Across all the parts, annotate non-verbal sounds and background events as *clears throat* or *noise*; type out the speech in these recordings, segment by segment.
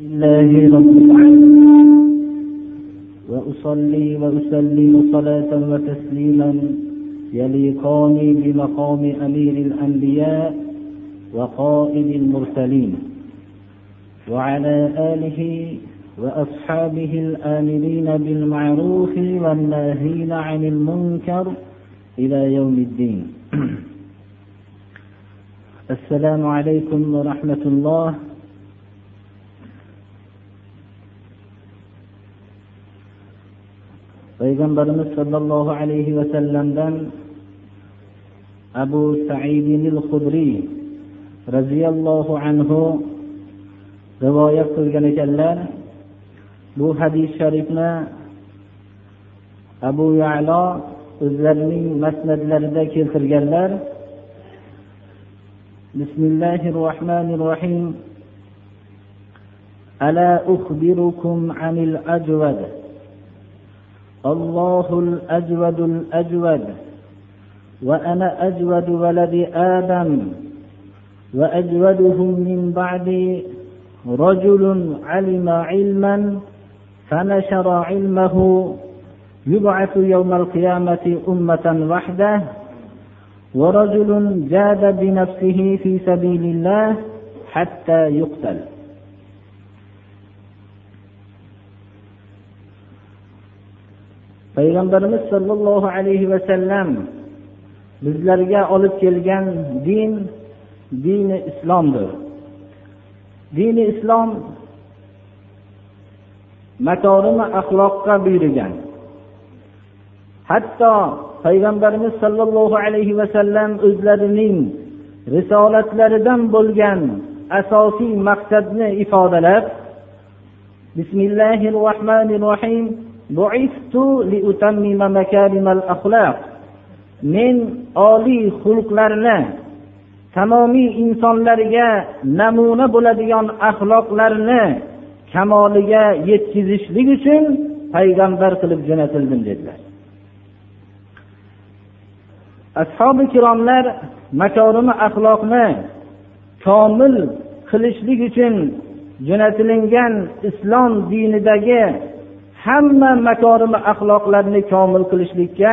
الله رب العالمين. وأصلي وأسلم صلاة وتسليما يليقان بمقام أمير الأنبياء وقائد المرسلين. وعلى آله وأصحابه الآمرين بالمعروف والناهين عن المنكر إلى يوم الدين. *clears throat* السلام عليكم ورحمة الله. payg'ambarimiz sollallohu alayhi vasallamdan abu saidinil hudriy roziyallohu anhu rivoyat qilgan ekanlar bu hadis sharifni abu yalo o'zlarining masnadlarida keltirganlar bismillahi rohmanir rohim ألا أخبركم عن الأجود الله الأجود الأجود وأنا أجود ولد آدم وأجودهم من بعدي رجل علم علما فنشر علمه يبعث يوم القيامة أمة وحده ورجل جاد بنفسه في سبيل الله حتى يقتل. Payg'ambarimiz sollallohu alayhi vasallam bizlarga olib kelgan din dini islomdir. Dini islom makorimi axloqqa buyurgan. Hatto payg'ambarimiz sollallohu alayhi vasallam o'zlarining risolatlaridan bo'lgan asosiy maqsadni ifodalab bismillahi rohmanir rohim men oliy xulqlarni tamomiy insonlarga namuna bo'ladigan axloqlarni kamoliga yetkazishlik uchun payg'ambar qilib jo'natildim dedilar. Ashobi ikromlar makorimi axloqni komil qilishlik uchun jo'natilingan islom dinidagi hamma makorimi axloqlarni komil qilishlikka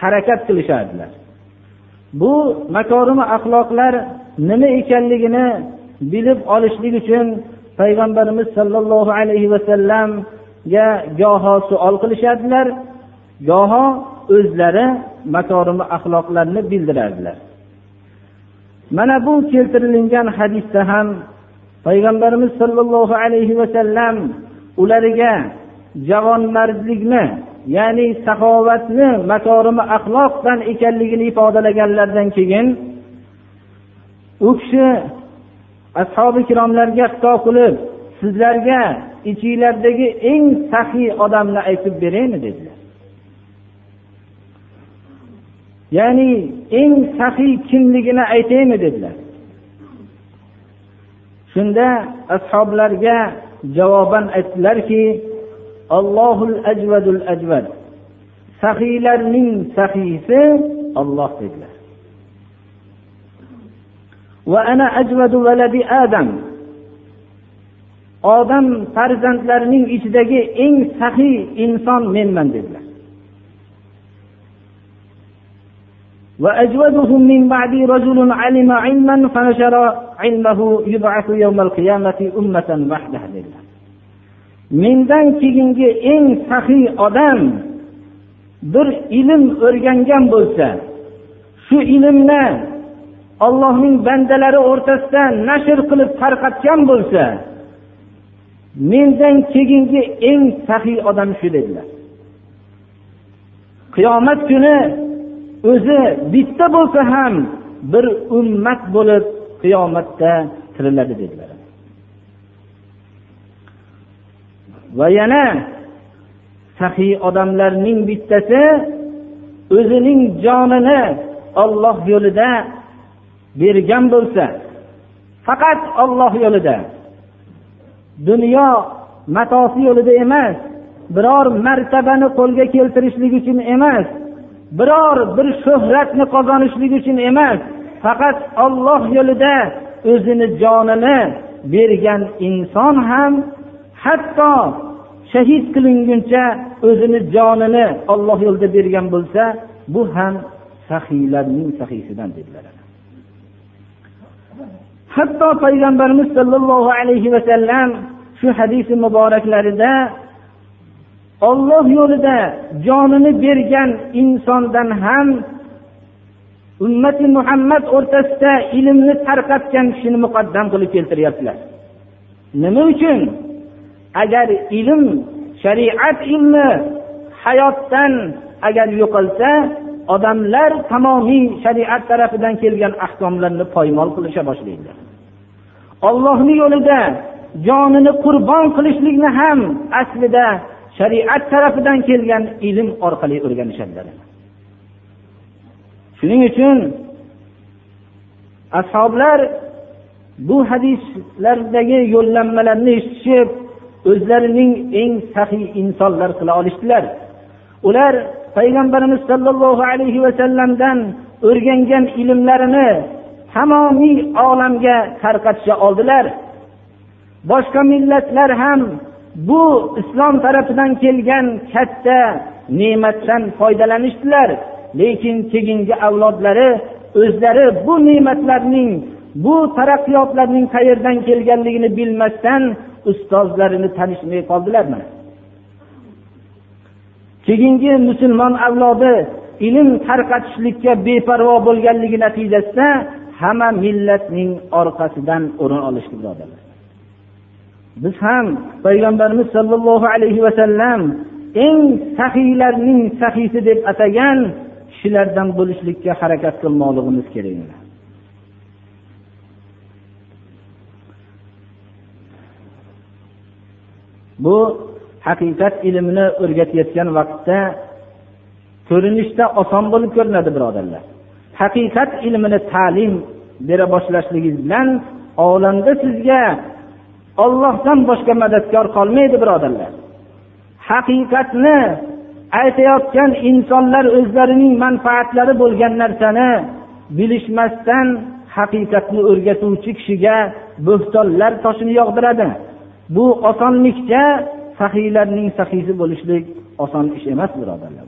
harakat qilishardilar. Bu makorimi axloqlar nima ekanligini bilib olishlik uchun payg'ambarimiz sollallohu alayhi vasallamga goho suol qilishadilar. Goho o'zlari makorimi axloqlarni bildirardilar. Mana bu keltirilgan hadisda ham payg'ambarimiz sollallohu alayhi vasallam ularga javonmardlikni ya'ni saxovatni makorimi axloqdan ekanligini ifodalaganlaridan keyin u kishi ashobi ikromlarga xitob qilib sizlarga ichinglardagi eng saxiy odamni aytib beraymi dedilar. Ya'ni eng saxiy kimligini aytaymi dedilar. Shunda ashoblarga javoban aytdilarki allohul ajvadul ajvad saxiylarning saxiysi olloh dedilar va ana ajvadu valadi adam odam farzandlarining ichidagi eng saxiy inson menman dedilar وأجودهم من بعدي رجل علم علما فنشر علمه يبعث يوم القيامة أمة وحده لله mendan keyingi eng saxiy odam bir ilm o'rgangan bo'lsa shu ilmni ollohning bandalari o'rtasida nashr qilib tarqatgan bo'lsa mendan keyingi eng saxiy odam shu dedilar. Qiyomat kuni o'zi bitta bo'lsa ham bir ummat bo'lib qiyomatda tiriladi dedilar. Va yana saxiy odamlarning bittasi o'zining jonini olloh yo'lida bergan bo'lsa faqat olloh yo'lida. Dunyo matosi yo'lida emas biror martabani qo'lga keltirishlik uchun emas biror bir shuhratni qozonishlik uchun emas faqat olloh yo'lida o'zini jonini bergan inson ham hatto shahid qilinguncha o'zini jonini olloh yo'lida bergan bo'lsa bu ham sahiylarning sahiysidan dedilar. Hatto payg'ambarimiz sollallohu alayhi vasallam shu hadisi muboraklarida olloh yo'lida jonini bergan insondan ham ummati muhammad o'rtasida ilmni tarqatgan kishini muqaddam qilib keltiryaptilar. Nima uchun? Agar ilm shariat ilmi hayotdan agar yo'qolsa odamlar tamomiy shariat tarafidan kelgan ahkomlarni poymol qilisha boshlaydilar ollohni yo'lida jonini qurbon qilishlikni ham aslida shariat tarafidan kelgan ilm orqali o'rganishadilar. Shuning uchun ashoblar bu hadislardagi yo'llanmalarni eshitishib o'zlarining eng saxiy insonlar qila olishdilar. Ular payg'ambarimiz sollallohu alayhi vasallamdan o'rgangan ilmlarini tamomiy olamga tarqatisha oldilar. Boshqa millatlar ham bu islom tarafidan kelgan katta ne'matdan foydalanishdilar. Lekin keyingi avlodlari o'zlari bu ne'matlarning bu taraqqiyotlarning qayerdan kelganligini bilmasdan ustozlarini tanishmay qoldilar keyingi musulmon avlodi ilm tarqatishlikka beparvo bo'lganligi natijasida hamma millatning orqasidan o'rin olishdi birodarlar. Biz ham payg'ambarimiz sollallohu alayhi vasallam eng sahiylarning sahiysi deb atagan kishilardan bo'lishlikka harakat qilmoqligimiz kerak bu haqiqat ilmini o'rgatayotgan vaqtda ko'rinishda oson bo'lib ko'rinadi birodarlar. Haqiqat ilmini ta'lim bera boshlashligingiz bilan olamda sizga ollohdan boshqa madadkor qolmaydi birodarlar. Haqiqatni aytayotgan insonlar o'zlarining manfaatlari bo'lgan narsani bilishmasdan haqiqatni o'rgatuvchi kishiga bo'xtonlar toshini yog'diradi. Bu osonlikcha sahiylarning sahiysi bo'lishlik oson ish emas birodarlar.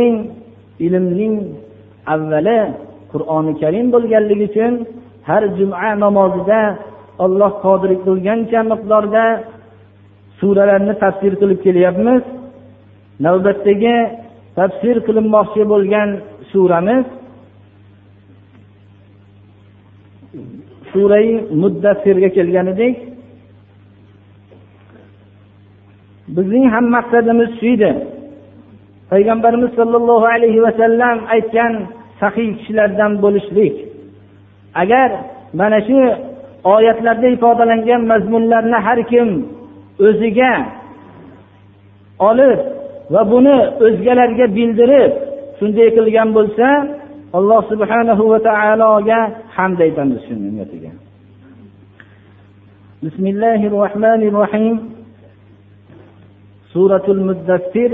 Eng ilmning avvali qur'oni karim bo'lganligi uchun har juma namozida olloh qodir qilgancha miqdorda suralarni tafsir qilib kelyapmiz. Navbatdagi tafsir qilinmoqchi bo'lgan suramiz surai muddassirga kelgan edik bizning ham maqsadimiz shu edi. Payg'ambarimiz sollallohu alayhi vasallam aytgan sahiy kishilardan bo'lishlik. Agar mana shu oyatlarda ifodalangan mazmunlarni har kim o'ziga olib va buni o'zgalarga bildirib shunday qilgan bo'lsa alloh subhanahu va taologa hamd aytamiz shu ne'matiga bismillahi rohmanir rohim suratul muddassir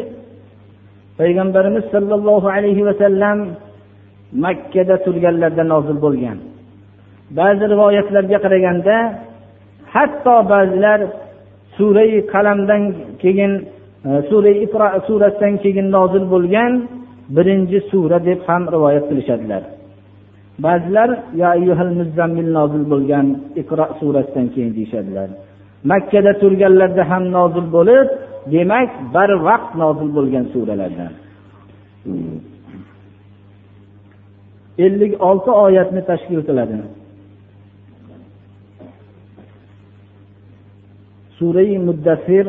payg'ambarimiz sollallohu alayhi vasallam makkada turganlarda nozil bo'lgan. Ba'zi rivoyatlarga qaraganda hatto ba'zilar surai qalamdan keyin e, surai iqro surasidan keyin nozil bo'lgan birinchi sura deb ham rivoyat qilishadilar. Ba'zilar muzammil nozil bo'lgan iqro surasidan keyin deyishadilar. Makkada turganlarda ham nozil bo'lib demak barvaqt nozil bo'lgan suralardan. Ellik olti oyatni tashkil qiladi. Surai muddassir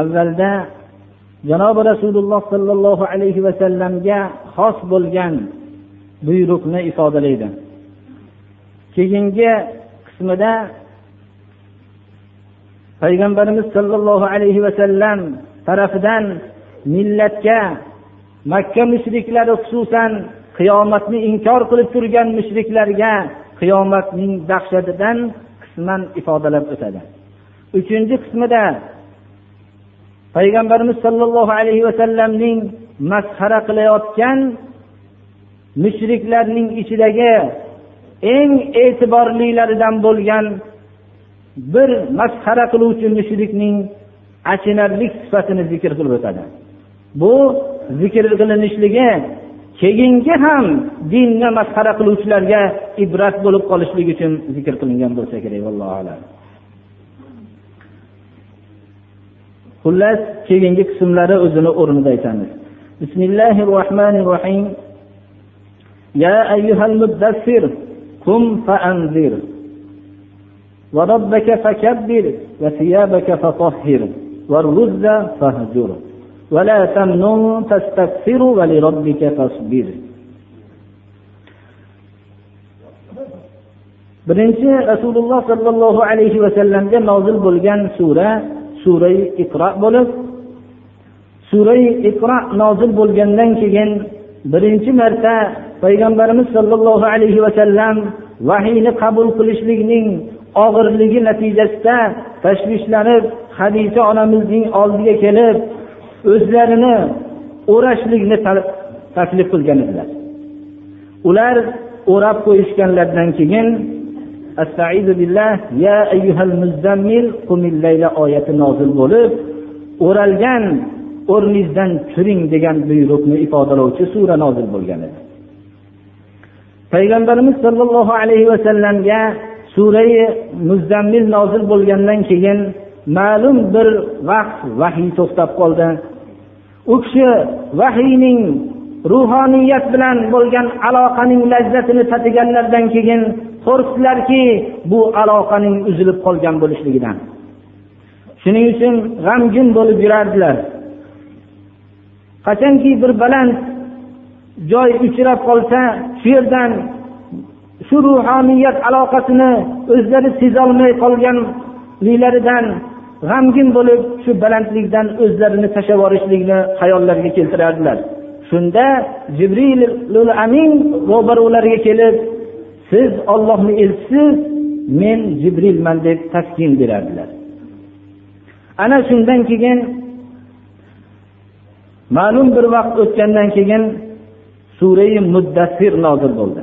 avvalda janobi rasululloh sollallohu alayhi vasallamga xos bo'lgan buyruqni ifodalaydi. Keyingi qismida payg'ambarimiz sollallohu alayhi vasallam tarafidan millatga makka mushriklari xususan qiyomatni inkor qilib turgan mushriklarga qiyomatning dahshatidan qisman ifodalab o'tadi. Uchinchi qismida payg'ambarimiz sollallohu alayhi vasallamning masxara qilayotgan mushriklarning ichidagi eng e'tiborlilaridan bo'lgan bir masxara qiluvchi mushrikning achinarli sifatini zikr qilib o'tadi. Bu zikr qilinishligi keyingi ham dinni masxara qiluvchilarga ibrat bo'lib qolishligi uchun zikr qilingan bo'lsa kerak allohu alam. xullas keyingi qismlari o'zini o'rnida aytamiz bismillahi rohmanir rohim يا أيها المدثر قم فأنذر وربك فكبر وثيابك فطهر والرز فاهجر ولا تمنن تستكثر ولربك فاصبر birinchi rasululloh sollallohu alayhi vasallamga nozil bo'lgan sura surai iqro bo'lib surai iqro nozil bo'lgandan keyin birinchi marta payg'ambarimiz sollallohu alayhi vasallam vahiyni qabul qilishlikning og'irligi natijasida tashvishlanib hadisa onamizning oldiga kelib o'zlarini o'rashlikni taklif qilgan edilar. Ular o'rab qo'yishganlaridan keyin billah ya ayyuhal muzzammil qumil layla oyati nozil bo'lib o'ralgan o'rningizdan turing degan buyruqni ifodalovchi sura nozil bo'lgan edi. Payg'ambarimiz sollallohu alayhi vasallamga surai muzzammil nozil bo'lgandan keyin ma'lum bir vaqt vahiy to'xtab qoldi. U kishi vahiyning ruhoniyat bilan bo'lgan aloqaning lazzatini tatiganlardan keyin qo'rqdilarki bu aloqaning uzilib qolgan bo'lishligidan. Shuning uchun g'amgin bo'lib yurardilar. Qachonki bir baland joy uchrab qolsa shu yerdan shu ruhoniyat aloqasini o'zlari sezolmay qolganliklaridan g'amgin bo'lib shu balandlikdan o'zlarini tashlab yuborishlikni hayollariga keltirardilar. Shunda jibrilul amin ro'baralariga kelib siz ollohni elchisiz men jibrilman deb taskin berardilar. Ana shundan keyin ma'lum bir vaqt o'tgandan keyin surai muddassir nozil bo'ldi.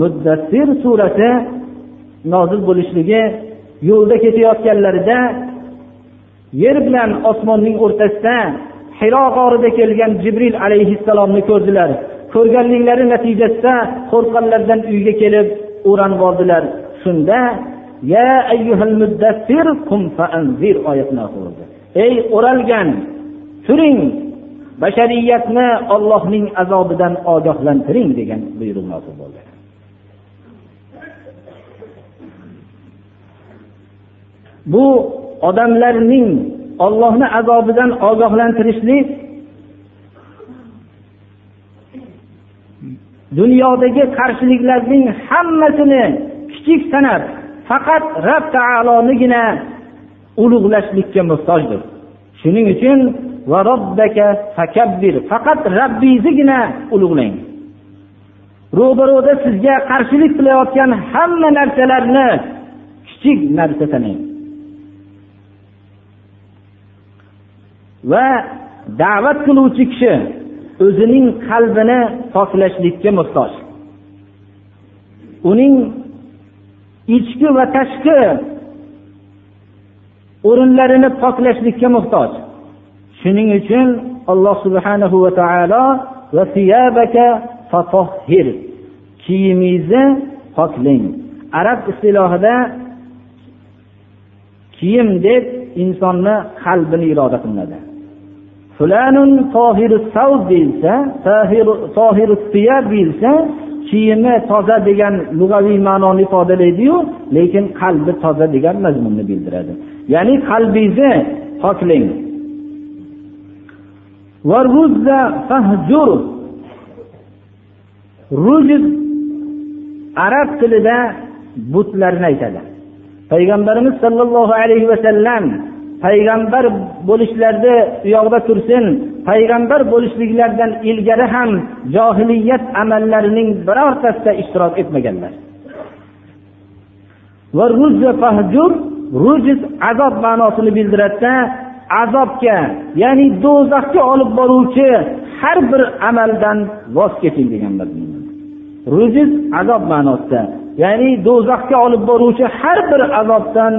Muddassir surasi nozil bo'lishligi yo'lda ketayotganlarida yer bilan osmonning o'rtasida hiro g'orida kelgan jibril alayhissalomni ko'rdilar. Ko'rganliklari natijasida qo'rqqanlaridan uyga kelib o'ranib oldilar. Shunda ya ayyuhal muddassir qum faanzir oyati ey o'ralgan turing bashariyatni ollohning azobidan ogohlantiring degan buyruq nozil bo'ldi bu odamlarning ollohni azobidan ogohlantirishlik dunyodagi qarshiliklarning hammasini kichik sanab faqat rab taolonigina ulug'lashlikka muhtojdir. Shuning uchun faqat rabbingiznigina ulug'lang. Ro'baro'da sizga qarshilik qilayotgan hamma narsalarni kichik narsa sanang. Va da'vat qiluvchi kishi o'zining qalbini poklashlikka muhtoj. Uning ichki va tashqi o'rinlarini poklashlikka muhtoj. Shuning uchun alloh subhanahu va taolo kiyimingizni poklang. Arab istilohida kiyim deb insonni qalbini iroda qilinadi. Fulanun tohiru sav deyilsa tohiru siyab deyilsa kiyimi toza degan lug'aviy ma'noni ifodalaydiyu lekin qalbi toza degan mazmunni bildiradi. Ya'ni qalbingizni poklang. Arab tilida butlarni aytadi. Payg'ambarimiz sollallohu alayhi vasallam payg'ambar bo'lishlarida u yoqda tursin. Payg'ambar bo'lishliklaridan ilgari ham johiliyat amallarining birortasida ishtirok etmaganlar. Va azob ma'nosini bildiradida azobga ya'ni do'zaxga olib boruvchi har bir amaldan voz keching deganlar. Rujiz azob ma'nosida ya'ni do'zaxga olib boruvchi har bir azobdan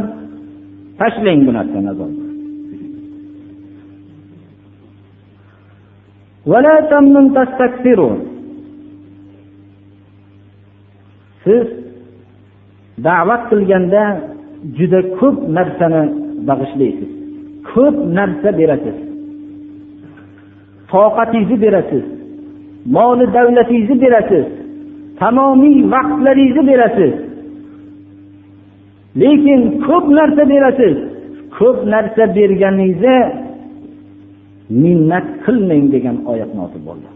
tashlang bu narsani azobni siz da'vat qilganda juda ko'p narsani bag'ishlaysiz. Ko'p narsa berasiz. Toqatingizni berasiz. Moli davlatingizni berasiz. Tamomiy vaqtlaringizni berasiz. Lekin ko'p narsa berasiz. Ko'p narsa berganingizda minnat qilmang degan oyat nozil bo'ldi.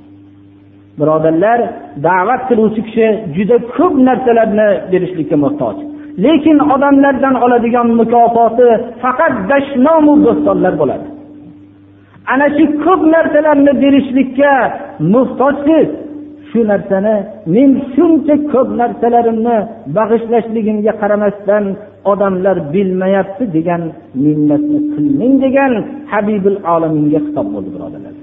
Birodarlar da'vat qiluvchi kishi juda ko'p narsalarni berishlikka muhtoj. Lekin odamlardan oladigan mukofoti faqat dashnomu bo'stonlar bo'ladi. Ana shu ko'p narsalarni berishlikka muhtojsiz shu narsani men shuncha ko'p narsalarimni bag'ishlashligimga qaramasdan odamlar bilmayapti degan minnatni qilmang degan habibul olaminga xitob bo'ldi birodarlar.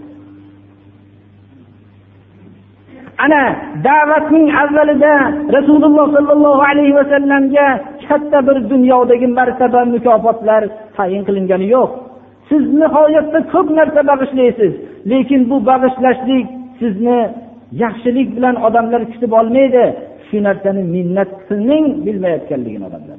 Ana da'vatning avvalida rasululloh sollallohu alayhi vasallamga katta bir dunyodagi martaba mukofotlar tayin qilingani yo'q. Siz nihoyatda ko'p narsa bag'ishlaysiz lekin bu bag'ishlashlik sizni yaxshilik bilan odamlar kutib olmaydi. Shu narsani minnat qilmang bilmayotganligini odamlar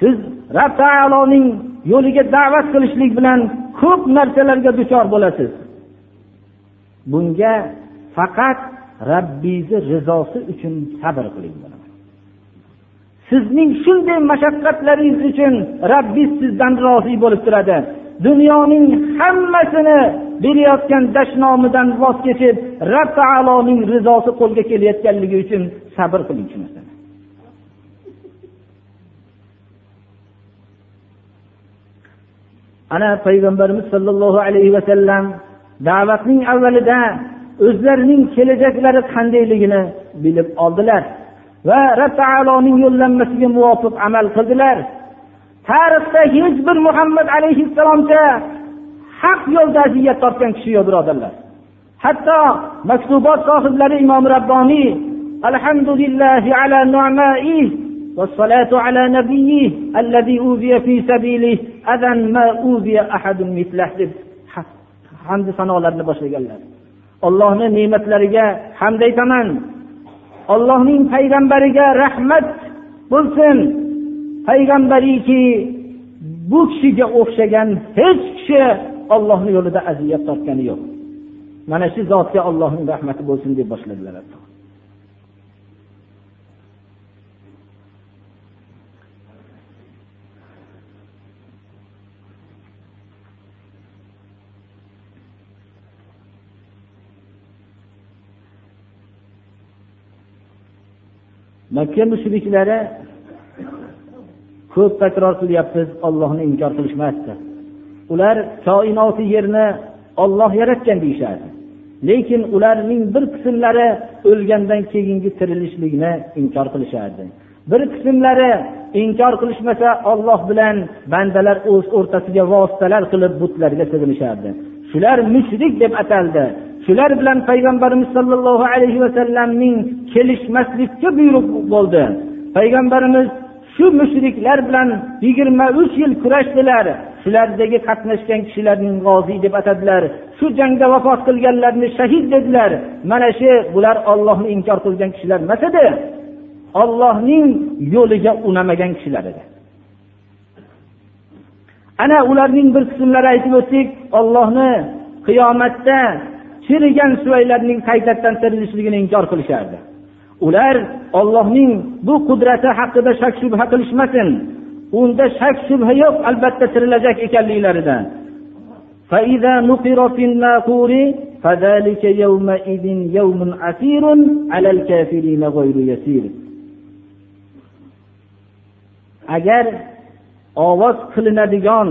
siz rob taoloning yo'liga da'vat qilishlik bilan ko'p narsalarga duchor bo'lasiz. Bunga faqat rabbingizni rizosi uchun sabr qiling sizning shunday mashaqqatlaringiz uchun rabbingiz sizdan rozi bo'lib turadi. Dunyoning hammasini berayotgan dashnomidan voz kechib rab taoloning rizosi qo'lga kelayotganligi uchun sabr qiling shu narsani. Ana payg'ambarimiz sollallohu alayhi vasallam da'vatning avvalida o'zlarining kelajaklari qandayligini bilib oldilar va rab taoloning yo'llanmasiga muvofiq amal qildilar. tarixda hech bir muhammad alayhissalomcha haq yo'lda aziyat tortgan kishi yo'q birodarlar hatto maktubot sohiblari imom rabboniy alhamdulillahi ala nu'maihi والصلاة على نبيه الذي أوذي في سبيله أذى ما أوذي أحد مثله deb hamd sanolarni boshlaganlar ollohni ne'matlariga hamd aytaman ollohning payg'ambariga rahmat bo'lsin Payg'ambariki bu kishiga o'xshagan hech kishi ollohni yo'lida aziyat tortgani yo'q. Mana shu zotga ollohning rahmati bo'lsin deb boshladilar makka mushriklari ko'p takror qilyapmiz ollohni inkor qilishmasdi. Ular koinoti yerni olloh yaratgan deyishardi. Lekin ularning bir qismlari o'lgandan keyingi tirilishlikni inkor qilishardi. Bir qismlari inkor qilishmasa olloh bilan bandalar o'z o'rtasiga vositalar qilib butlarga sig'inishardi. Shular mushrik deb ataldi. Shular bilan payg'ambarimiz sollallohu alayhi vasallamning kelishmaslikka buyruq bo'ldi. Payg'ambarimiz shu mushriklar bilan yigirma uch yil kurashdilar. Shulardagi qatnashgan kishilarning g'oziy deb atadilar. Shu jangda vafot qilganlarni shahid dedilar. Mana shu bular ollohni inkor qilgan kishilar emas edi. Ollohning yo'liga unamagan kishilar edi. Ana ularning bir qismlari aytib o'tdik. Ollohni qiyomatda chirigan suvaylarning qaytadan tirilishligini inkor qilishardi. Ular ollohning bu qudrati haqida shak shubha qilishmasin. Unda shak shubha yo'q albatta tirilajak ekanliklaridan. Agar ovoz qilinadigan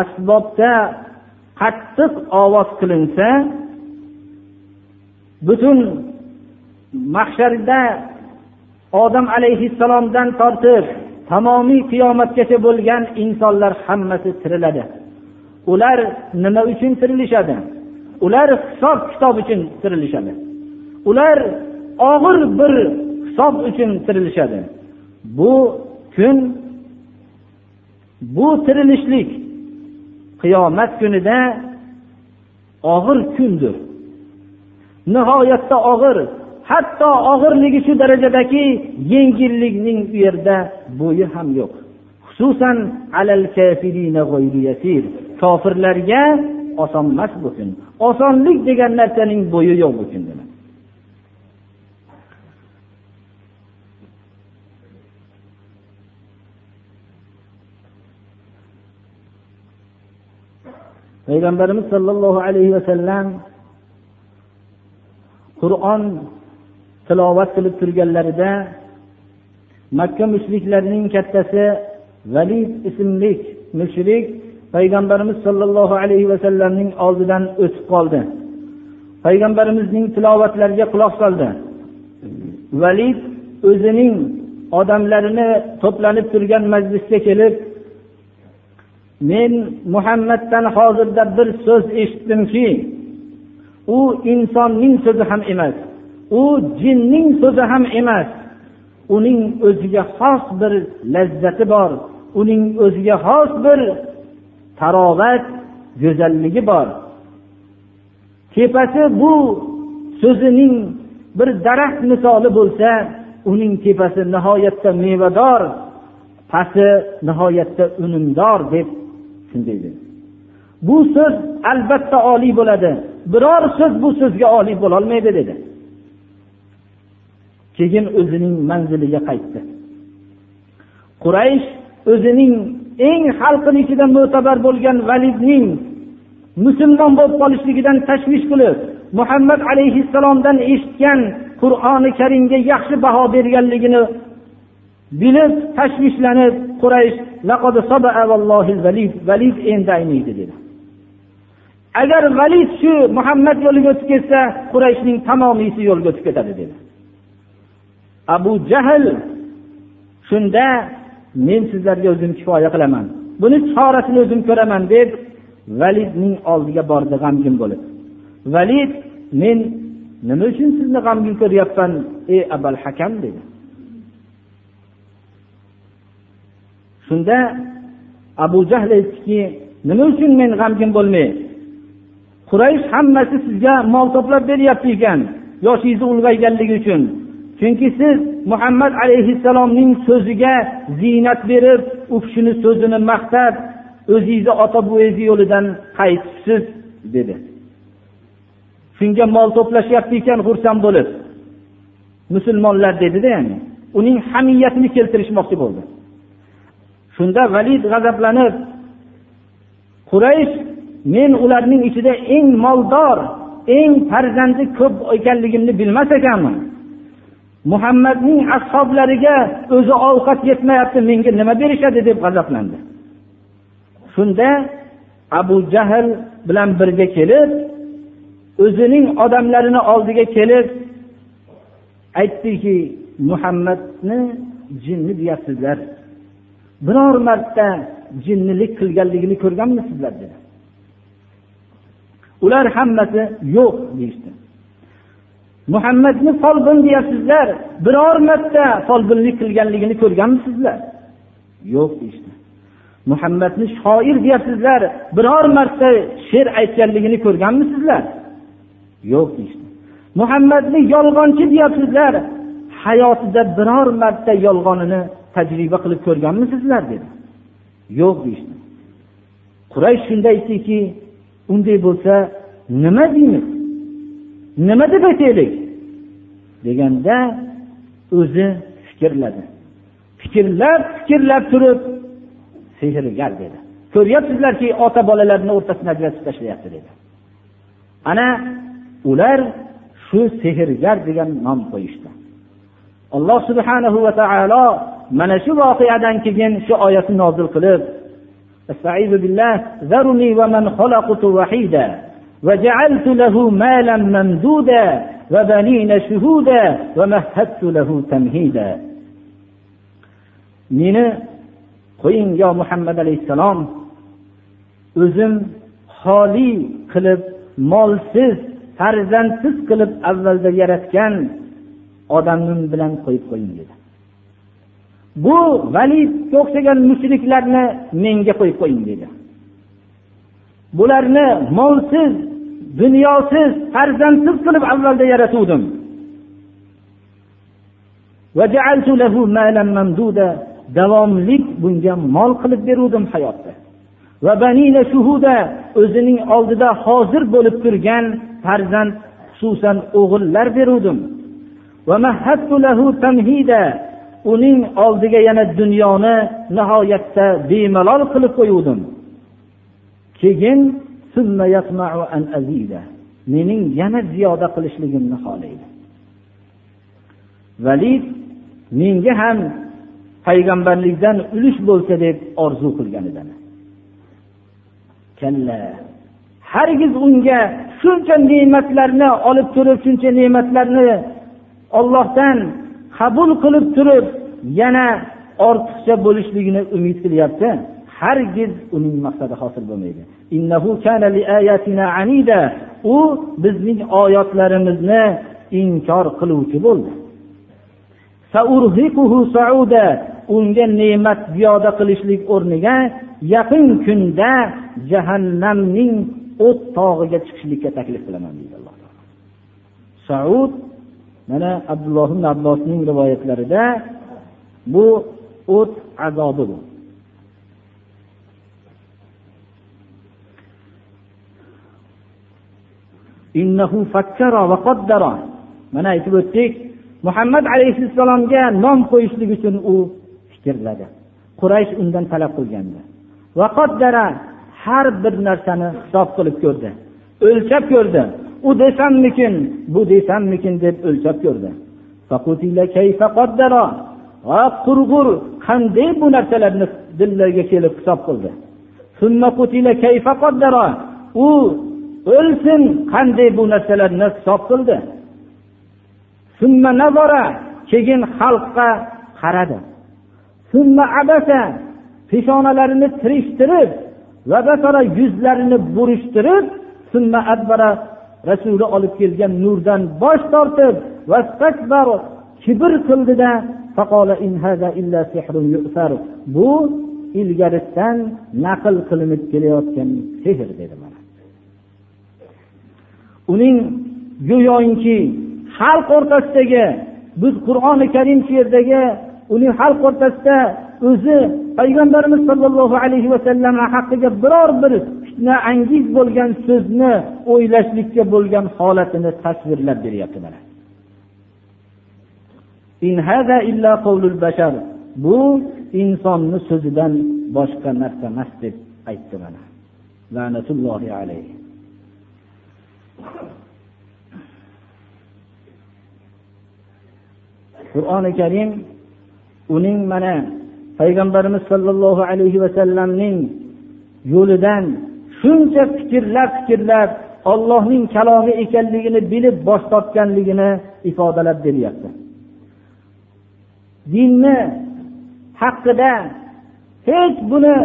asbobda qattiq ovoz qilinsa butun mahsharda odam alayhissalomdan tortib tamomiy qiyomatgacha bo'lgan insonlar hammasi tiriladi. Ular nima uchun tirilishadi? Ular hisob kitob uchun tirilishadi. Ular og'ir bir hisob uchun tirilishadi. Bu kun bu tirilishlik qiyomat kunida og'ir kundir. Nihoyatda og'ir. Hatto og'irligi shu darajadaki yengillikning u yerda bo'yi ham yo'q. Xususan kofirlarga oson emas bu kun osonlik degan narsaning bo'yi yo'q bu kunda payg'ambarimiz sollallohu alayhi vasallam qur'on tilovat qilib turganlarida makka mushriklarining kattasi valid ismli mushrik payg'ambarimiz sollallohu alayhi vasallamning oldidan o'tib qoldi. Payg'ambarimizning tilovatlariga quloq soldi. Valid o'zining odamlarini to'planib turgan majlisga kelib men muhammaddan hozirda bir so'z eshitdimki u insonning so'zi ham emas. U jinning so'zi ham emas. Uning o'ziga xos bir lazzati bor. Uning o'ziga xos bir tarovat go'zalligi bor. Tepasi bu so'zining bir daraxt misoli bo'lsa uning tepasi nihoyatda mevador pasti nihoyatda unumdor deb shunday dedi bu so'z albatta oliy bo'ladi. Biror so'z bu so'zga oliy bo'lolmaydi dedi. Keyin o'zining manziliga qaytdi. Quraysh o'zining eng xalqini ichida mo'tabar bo'lgan validning musulmon bo'lib qolishligidan tashvish qilib muhammad alayhissalomdan eshitgan qur'oni karimga yaxshi baho berganligini bilib tashvishlanib quraysh valid endi ayniydi dedi. Agar valid shu muhammad yo'liga o'tib ketsa qurayshning tamomiysi yo'lga o'tib ketadi dedi. Abu jahl shunda men sizlarga o'zim kifoya qilaman. Buni chorasini o'zim ko'raman deb validning oldiga bordi g'amgin bo'lib. Valid men nima uchun sizni g'amgin ko'ryapman ey abal hakam? dedi. Shunda abu jahl aytdiki nima uchun men g'amgin bo'lmay? Quraysh hammasi sizga mol to'plab beryapti ekan yoshingizni ulg'ayganligi uchun. Chunki siz muhammad alayhissalomning so'ziga ziynat berib u kishini so'zini maqtab o'zingizni ota buvangizni yo'lidan qaytibsiz dedi. Shunga mol to'plashyapti ekan xursand bo'lib. Musulmonlar dedida ya'ni uning hamiyatini keltirishmoqchi bo'ldi. Shunda valid g'azablanib quraysh men ularning ichida eng moldor eng farzandi ko'p ekanligimni bilmas ekanman. Muhammadning ashoblariga o'zi ovqat yetmayapti menga nima berishadi deb g'azablandi. Shunda abu jahl bilan birga kelib o'zining odamlarini oldiga kelib aytdiki muhammadni jinni deyapsizlar. Biror marta jinnilik qilganligini ko'rganmisizlar? dedi. Ular hammasi yo'q deyishdi. Muhammadni folbin deyapsizlar biror marta folbinlik qilganligini ko'rganmisizlar? Yo'q deyishdi. Muhammadni shoir deyapsizlar biror marta she'r aytganligini ko'rganmisizlar? Yo'q deyishdi. Muhammadni yolg'onchi deyapsizlar hayotida biror marta yolg'onini tajriba qilib ko'rganmisizlar dedi. Yo'q deyishdi. Quraysh shunda aytdiki unday bo'lsa nima deymiz? Nima deb aytaylik? Deganda o'zi fikrladi. Fikrlab fikrlab turib sehrgar dedi. Ko'ryapsizlarki ota bolalarni o'rtasini ajratib tashlayapti dedi. Ana ular shu sehrgar degan nom qo'yishdi. Alloh subhanahu va taolo mana shu voqeadan keyin shu oyatni nozil qilib استعيذ بالله ذرني ومن خلقت وحيدا وجعلت له مالا ممدودا وبنين شهودا ومهدت له تمهيدا meni qo'ying yo muhammad alayhissalom o'zim xoli qilib molsiz farzandsiz qilib avvalda yaratgan odamim bilan qo'yib qo'ying dedi bu validga o'xshagan mushriklarni menga qo'yib qo'ying dedi bularni molsiz dunyosiz farzandsiz qilib avvalda yaratuvdim. Davomlik bunga mol qilib beruvdim hayotda. Va banina shuhuda o'zining oldida hozir bo'lib turgan farzand xususan o'g'illar beruvdim. Uning oldiga yana dunyoni nihoyatda bemalol qilib qo'yuvdim. Keyin mening yana ziyoda qilishligimni xohlaydi. Valid menga ham payg'ambarlikdan ulush bo'lsa deb orzu qilgan edi kalla hargiz unga shuncha ne'matlarni olib turib shuncha ne'matlarni ollohdan qabul qilib turib yana ortiqcha bo'lishligini umid qilyapti. Hargiz uning maqsadi hosil bo'lmaydi. U bizning oyatlarimizni inkor qiluvchi bo'ldi. Unga ne'mat ziyoda qilishlik o'rniga yaqin kunda jahannamning o't tog'iga chiqishlikka taklif qilaman deydi alloh taolo. Saud mana abdulloh ibn abbosning rivoyatlarida bu o't azobi bu mana aytib o'tdik muhammad alayhissalomga nom qo'yishlik uchun u fikrladi quraysh undan talab qilgandi har bir narsani hisob qilib ko'rdi o'lchab ko'rdi u desammikin bu desammikin deb o'lchab ko'rdi qurg'ur qanday bu narsalarni dillariga kelib hisob qildi u o'lsin qanday bu narsalarni hisob qildi. Keyin xalqqa qaradi. Abasa peshonalarini tirishtirib va yuzlarini burishtirib adbara rasuli olib kelgan nurdan bosh tortib kibr qildida bu ilgaridan naql qilinib kelayotgan sehr dedi uning go'yoki xalq o'rtasidagi biz qur'oni karim shu yerdagi uning xalq o'rtasida o'zi payg'ambarimiz sollallohu alayhi vasallam haqqiga biror bir fitna angiz bo'lgan so'zni o'ylashlikka bo'lgan holatini tasvirlab beryapti mana. Bu insonni so'zidan boshqa narsa emas deb aytdi mana. La'natullohi alayhi. Qur'oni karim uning mana payg'ambarimiz sollallohu alayhi vasallamning yo'lidan shuncha fikrlab fikrlab ollohning kalomi ekanligini bilib bosh tortganligini ifodalab beryapti. Dinni haqida hech buni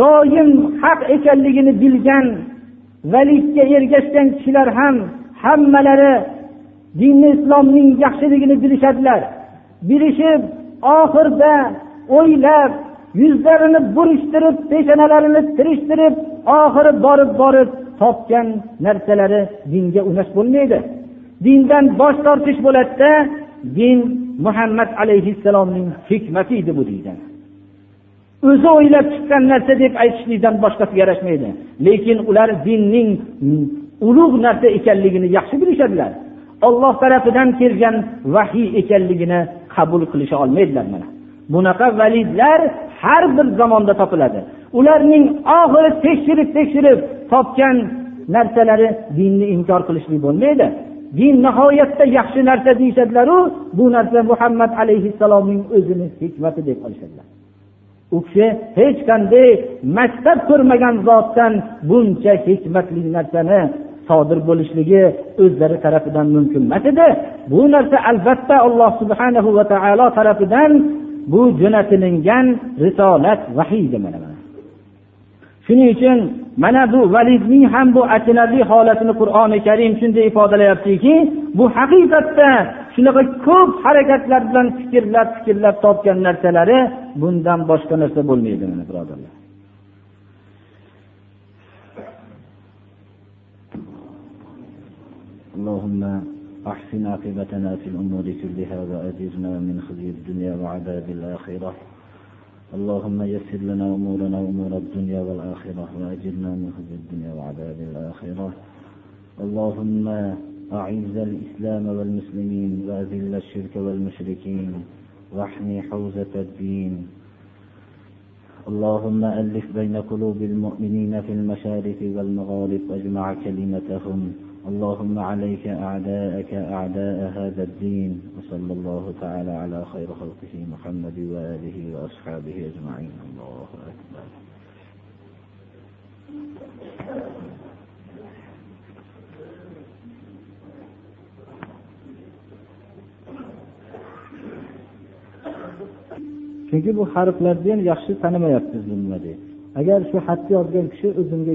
doim haq ekanligini bilgan valikka ergashgan kishilar ham hammalari dinni islomning yaxshiligini bilishadilar. Bilishib oxirida o'ylab yuzlarini burishtirib peshonalarini tirishtirib oxiri borib borib topgan narsalari dinga unash bo'lmaydi. Dindan bosh tortish bo'ladida din muhammad alayhissalomning hikmati edi bu deydi o'zi o'ylab chiqqan narsa deb aytishlikdan boshqasiga yarashmaydi. Lekin ular dinning ulug' narsa ekanligini yaxshi bilishadilar. Olloh tarafidan kelgan vahiy ekanligini qabul qilisha olmaydilar mana. Bunaqa validlar har bir zamonda topiladi. Ularning oxiri tekshirib tekshirib topgan narsalari dinni inkor qilishlik bo'lmaydi. Din nihoyatda yaxshi narsa deyishadilaru bu narsa muhammad alayhissalomning o'zini hikmati deb olishadilar. U kishi hech qanday maktab ko'rmagan zotdan buncha hikmatli narsani sodir bo'lishligi o'zlari tarafidan mumkin emas edi. Bu narsa albatta alloh subhanahu va taolo tarafidan bu jo'natilingan risolat vahiydi mana shuning uchun mana bu validning ham bu achinarli holatini qur'oni karim shunday ifodalayaptiki bu haqiqatda shunaqa ko'p harakatlar bilan fikrlab fikrlab topgan narsalari bundan boshqa narsa bo'lmaydi mana birodarlar اللهم أحسن عاقبتنا في الأمور كلها وأجرنا من خزي الدنيا وعذاب الآخرة اللهم يسر لنا أمورنا وأمور الدنيا والآخرة وأجرنا من خزي الدنيا وعذاب الآخرة. اللهم أعز الإسلام والمسلمين وأذل الشرك والمشركين واحمي حوزة الدين. اللهم ألف بين قلوب المؤمنين في المشارق والمغارب واجمع كلمتهم. اللهم عليك أعداءك أعداء هذا الدين وصلى الله تعالى على خير خلقه محمد وآله وأصحابه أجمعين. الله أكبر. Chunki bu harflarni ham yaxshi tanimayapmiz nima deydi agar shu xatni yozgan kishi o'zimga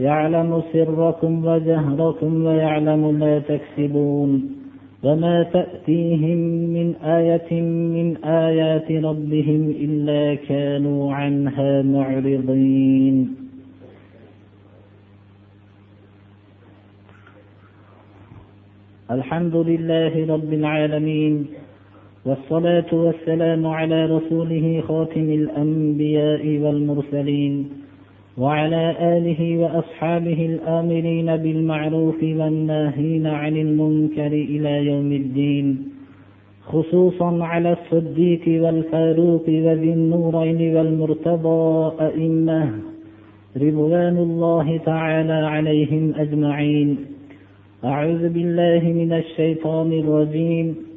يعلم سركم وجهركم ويعلم ما تكسبون وما تأتيهم من آية من آيات ربهم إلا كانوا عنها معرضين. الحمد لله رب العالمين والصلاة والسلام على رسوله خاتم الأنبياء والمرسلين وعلى آله وأصحابه الآمرين بالمعروف والناهين عن المنكر إلى يوم الدين خصوصا على الصديق والفاروق وذي النورين والمرتضى أئمة رضوان الله تعالى عليهم أجمعين. أعوذ بالله من الشيطان الرجيم.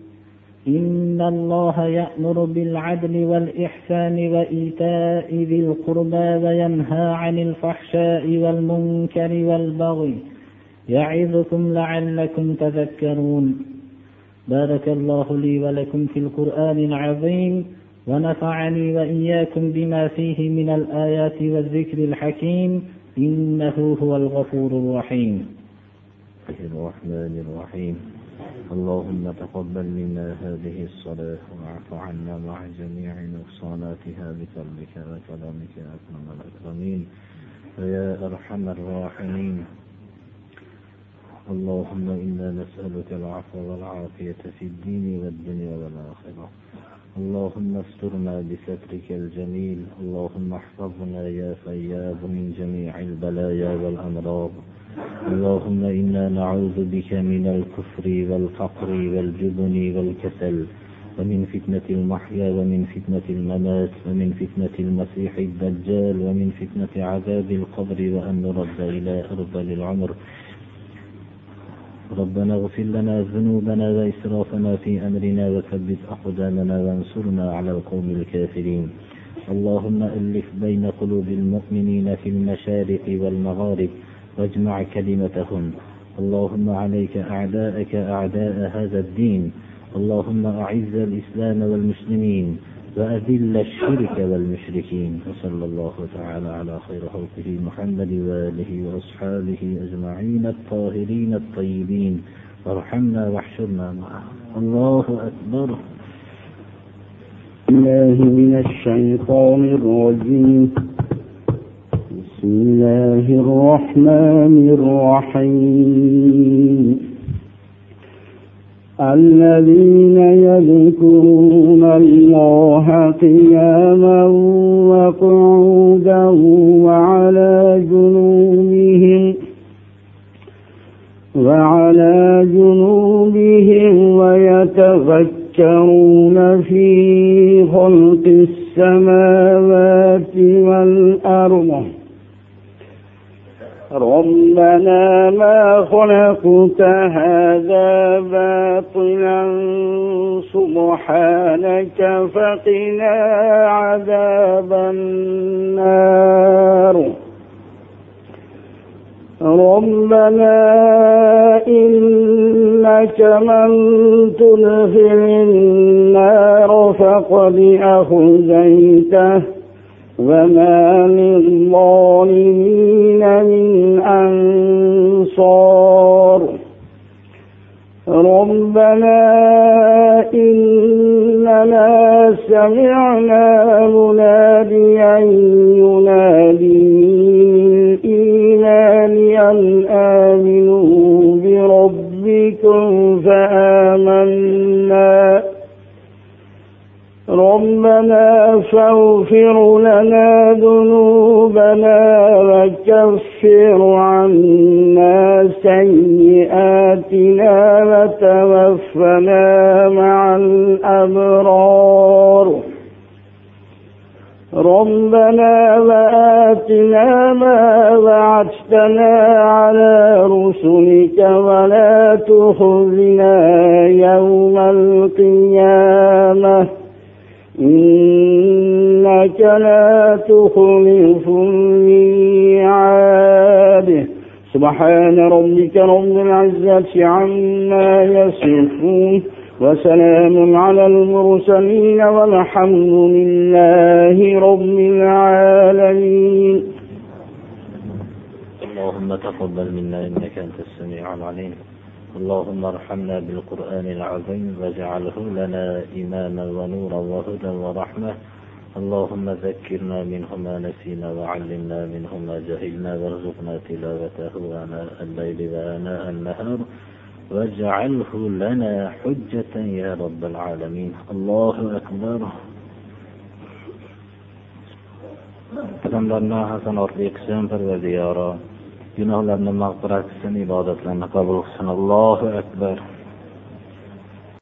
إن الله يأمر بالعدل والإحسان وإيتاء ذي القربى وينهى عن الفحشاء والمنكر والبغي يعظكم لعلكم تذكرون. بارك الله لي ولكم في القرآن العظيم ونفعني وإياكم بما فيه من الآيات والذكر الحكيم. إنه هو الغفور الرحيم. الرحمن الرحيم. اللهم تقبل منا هذه الصلاة واعف عنا مع جميع نقصاناتها بفضلك وكرمك يا أكرم الأكرمين ويا أرحم الراحمين. اللهم إنا نسألك العفو والعافية في الدين والدنيا والآخرة. اللهم استرنا بسترك الجميل. اللهم احفظنا يا فياض من جميع البلايا والأمراض. اللهم إنا نعوذ بك من الكفر والفقر والجبن والكسل ومن فتنة المحيا ومن فتنة الممات ومن فتنة المسيح الدجال ومن فتنة عذاب القبر وأن نرد إلى أرذل العمر. ربنا اغفر لنا ذنوبنا وإسرافنا في أمرنا وثبت أقدامنا وانصرنا على القوم الكافرين. اللهم ألف بين قلوب المؤمنين في المشارق والمغارب واجمع كلمتهم اللهم عليك أعداءك أعداء هذا الدين. اللهم أعز الإسلام والمسلمين وأذل الشرك والمشركين. وصلى الله تعالى على خير خلقه محمد وآله وأصحابه أجمعين الطاهرين الطيبين. وارحمنا واحشرنا معهم الله أكبر. الله من الشيطان الرجيم. بسم الله الرحمن الرحيم. الذين يذكرون الله قياما وقعودا وعلى جنوبهم وعلى جنوبهم ويتفكرون في خلق السماوات والأرض. ربنا ما خلقت هذا باطلا سبحانك فقنا عذاب النار. ربنا إنك من تدخل النار فقد أخزيته. وما للظالمين من أنصار ربنا إننا سمعنا مناديا ينادي للإيمان أن آمنوا بربكم فآمنا ربنا فاغفر لنا ذنوبنا وكفر عنا سيئاتنا وتوفنا مع الأبرار. ربنا وآتنا ما وعدتنا على رسلك ولا تخزنا يوم القيامة. إنك لا تخلف الميعاد. سبحان ربك رب العزة عما يصفون وسلام على المرسلين والحمد لله رب العالمين. اللهم تقبل منا إنك أنت السميع العليم. اللهم ارحمنا بالقرآن العظيم واجعله لنا إماما ونورا وهدى ورحمة. اللهم ذكرنا منه ما نسينا وعلمنا منه ما جهلنا وارزقنا تلاوته آناء الليل وآناء النهار. واجعله لنا حجة يا رب العالمين. الله أكبر. Odamlarni hasanotli qilsin parvardigoro gunohlarni mag'firat qilsin ibodatlarni qabul qilsin. Allohu akbar.